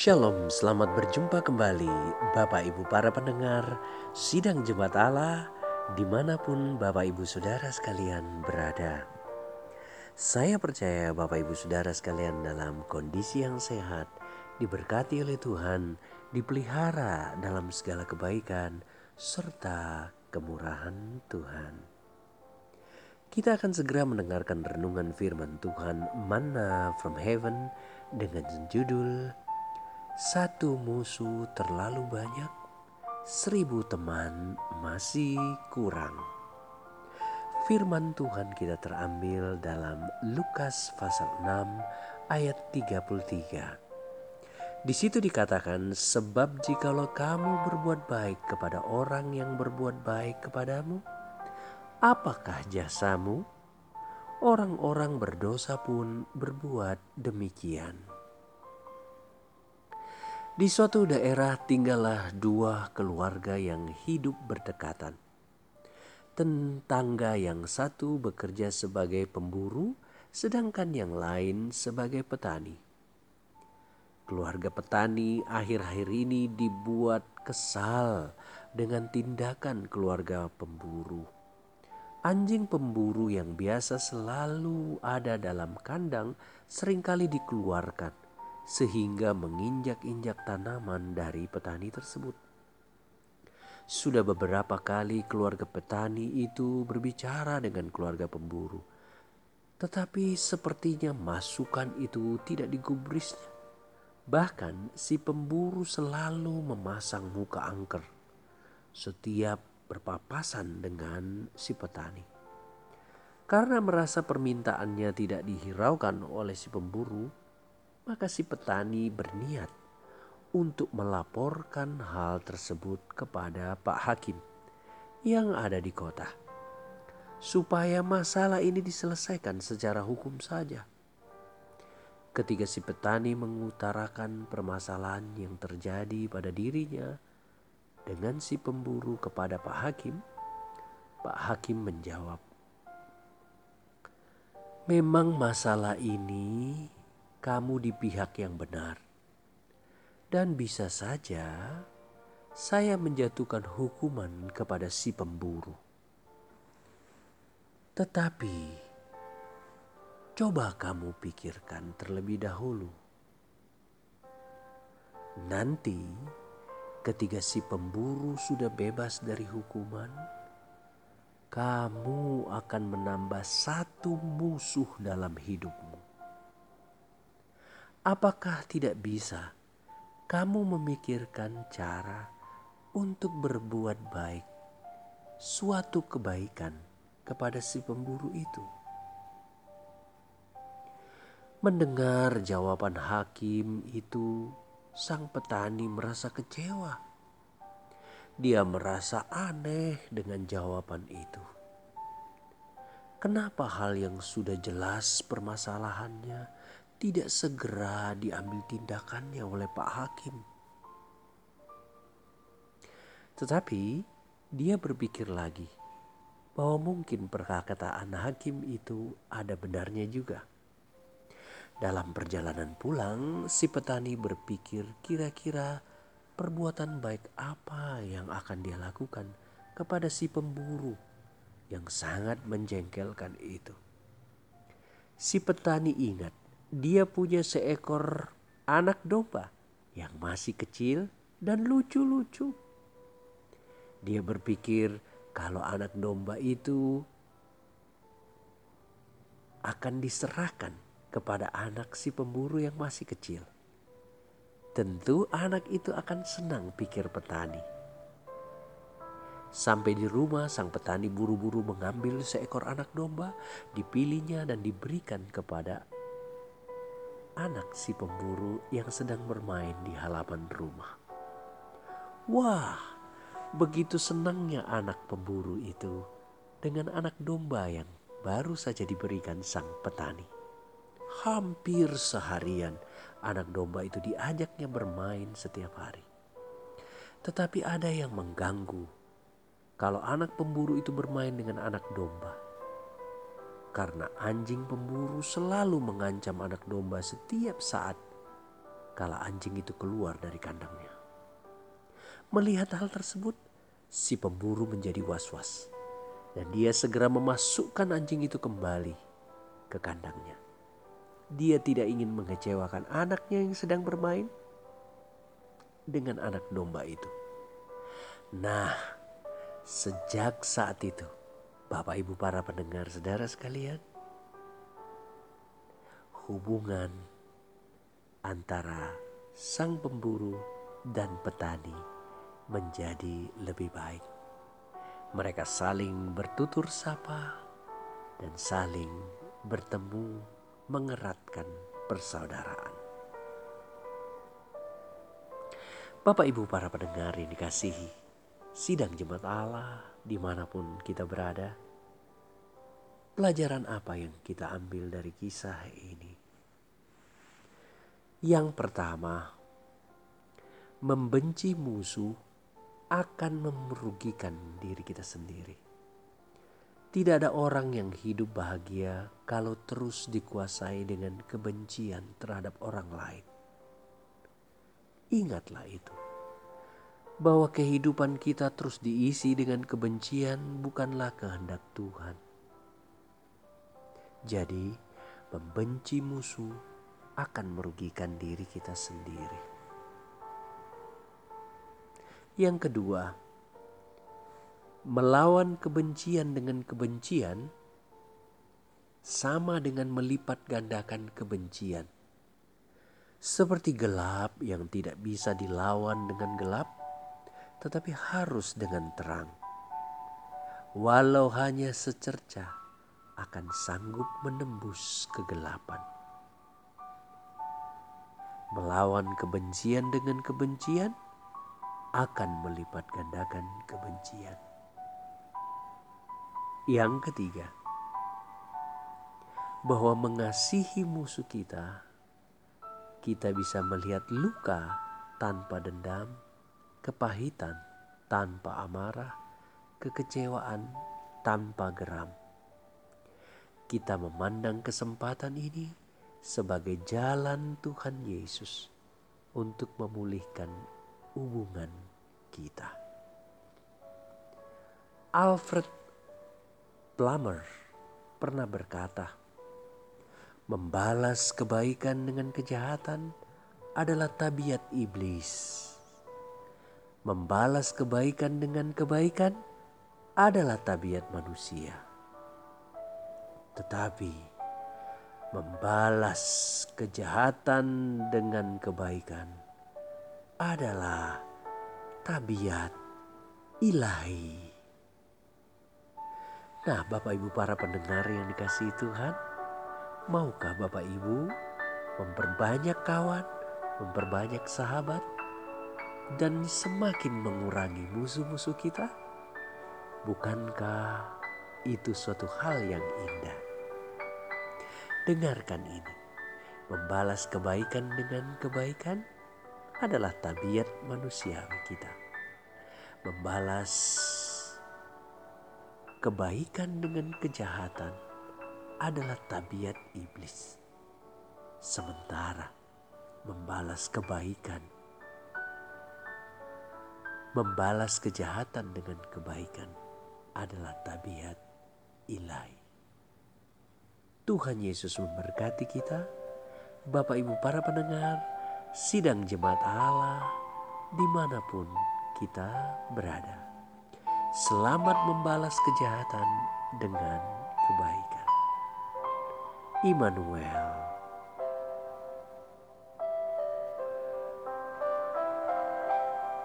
Shalom, selamat berjumpa kembali Bapak Ibu para pendengar Sidang Jemaat Allah di mana pun Bapak Ibu Saudara sekalian berada. Saya percaya Bapak Ibu Saudara sekalian dalam kondisi yang sehat, diberkati oleh Tuhan, dipelihara dalam segala kebaikan, serta kemurahan Tuhan. Kita akan segera mendengarkan renungan firman Tuhan Manna from Heaven dengan judul satu musuh terlalu banyak, seribu teman masih kurang. Firman Tuhan kita terambil dalam Lukas pasal 6 ayat 33. Di situ dikatakan, sebab jikalau kamu berbuat baik kepada orang yang berbuat baik kepadamu, apakah jasamu? Orang-orang berdosa pun berbuat demikian. Di suatu daerah tinggallah dua keluarga yang hidup berdekatan. Tetangga yang satu bekerja sebagai pemburu, sedangkan yang lain sebagai petani. Keluarga petani akhir-akhir ini dibuat kesal dengan tindakan keluarga pemburu. Anjing pemburu yang biasa selalu ada dalam kandang sering kali dikeluarkan sehingga menginjak-injak tanaman dari petani tersebut. Sudah beberapa kali keluarga petani itu berbicara dengan keluarga pemburu, tetapi sepertinya masukan itu tidak digubrisnya. Bahkan si pemburu selalu memasang muka angker setiap berpapasan dengan si petani. Karena merasa permintaannya tidak dihiraukan oleh si pemburu, maka si petani berniat untuk melaporkan hal tersebut kepada Pak Hakim yang ada di kota, supaya masalah ini diselesaikan secara hukum saja. Ketika si petani mengutarakan permasalahan yang terjadi pada dirinya dengan si pemburu kepada Pak Hakim, Pak Hakim menjawab, "Memang masalah ini kamu di pihak yang benar. Dan bisa saja saya menjatuhkan hukuman kepada si pemburu. Tetapi coba kamu pikirkan terlebih dahulu. Nanti ketika si pemburu sudah bebas dari hukuman, kamu akan menambah satu musuh dalam hidupmu. Apakah tidak bisa kamu memikirkan cara untuk berbuat baik, suatu kebaikan kepada si pemburu itu? Mendengar jawaban hakim itu, sang petani merasa kecewa. Dia merasa aneh dengan jawaban itu. Kenapa hal yang sudah jelas permasalahannya tidak segera diambil tindakannya oleh Pak Hakim. Tetapi dia berpikir lagi bahwa mungkin perkataan hakim itu ada benarnya juga. Dalam perjalanan pulang, si petani berpikir kira-kira perbuatan baik apa yang akan dia lakukan kepada si pemburu yang sangat menjengkelkan itu. Si petani ingat dia punya seekor anak domba yang masih kecil dan lucu-lucu. Dia berpikir kalau anak domba itu akan diserahkan kepada anak si pemburu yang masih kecil. Tentu anak itu akan senang pikir petani. Sampai di rumah sang petani buru-buru mengambil seekor anak domba, dipilihnya dan diberikan kepada anak si pemburu yang sedang bermain di halaman rumah. Wah, begitu senangnya anak pemburu itu dengan anak domba yang baru saja diberikan sang petani. Hampir seharian anak domba itu diajaknya bermain setiap hari. Tetapi ada yang mengganggu kalau anak pemburu itu bermain dengan anak domba karena anjing pemburu selalu mengancam anak domba setiap saat kala anjing itu keluar dari kandangnya. Melihat hal tersebut, si pemburu menjadi was-was dan dia segera memasukkan anjing itu kembali ke kandangnya. Dia tidak ingin mengecewakan anaknya yang sedang bermain dengan anak domba itu. Nah, sejak saat itu, Bapak Ibu para pendengar saudara sekalian, hubungan antara sang pemburu dan petani menjadi lebih baik. Mereka saling bertutur sapa dan saling bertemu mengeratkan persaudaraan. Bapak Ibu para pendengar yang dikasihi, sidang jemaat Allah di mana pun kita berada, pelajaran apa yang kita ambil dari kisah ini? Yang pertama, membenci musuh akan merugikan diri kita sendiri. Tidak ada orang yang hidup bahagia kalau terus dikuasai dengan kebencian terhadap orang lain. Ingatlah itu, bahwa kehidupan kita terus diisi dengan kebencian bukanlah kehendak Tuhan. Jadi, membenci musuh akan merugikan diri kita sendiri. Yang kedua, melawan kebencian dengan kebencian sama dengan melipat gandakan kebencian. Seperti gelap yang tidak bisa dilawan dengan gelap, tetapi harus dengan terang. Walau hanya secerca, akan sanggup menembus kegelapan. Melawan kebencian dengan kebencian akan melipat gandakan kebencian. Yang ketiga, bahwa mengasihi musuh kita, kita bisa melihat luka tanpa dendam, kepahitan tanpa amarah, kekecewaan tanpa geram. Kita memandang kesempatan ini sebagai jalan Tuhan Yesus untuk memulihkan hubungan kita. Alfred Plummer pernah berkata, "Membalas kebaikan dengan kejahatan adalah tabiat iblis. Membalas kebaikan dengan kebaikan adalah tabiat manusia. Tetapi membalas kejahatan dengan kebaikan adalah tabiat ilahi. Nah, Bapak Ibu para pendengar yang dikasihi Tuhan, maukah Bapak Ibu memperbanyak kawan, memperbanyak sahabat, dan semakin mengurangi musuh-musuh kita? Bukankah itu suatu hal yang indah? Dengarkan ini, membalas kebaikan dengan kebaikan adalah tabiat manusiawi kita. Membalas kebaikan dengan kejahatan adalah tabiat iblis. Sementara membalas kebaikan, membalas kejahatan dengan kebaikan adalah tabiat ilahi. Tuhan Yesus memberkati kita, Bapak Ibu para pendengar, sidang jemaat Allah di mana pun kita berada. Selamat membalas kejahatan dengan kebaikan. Immanuel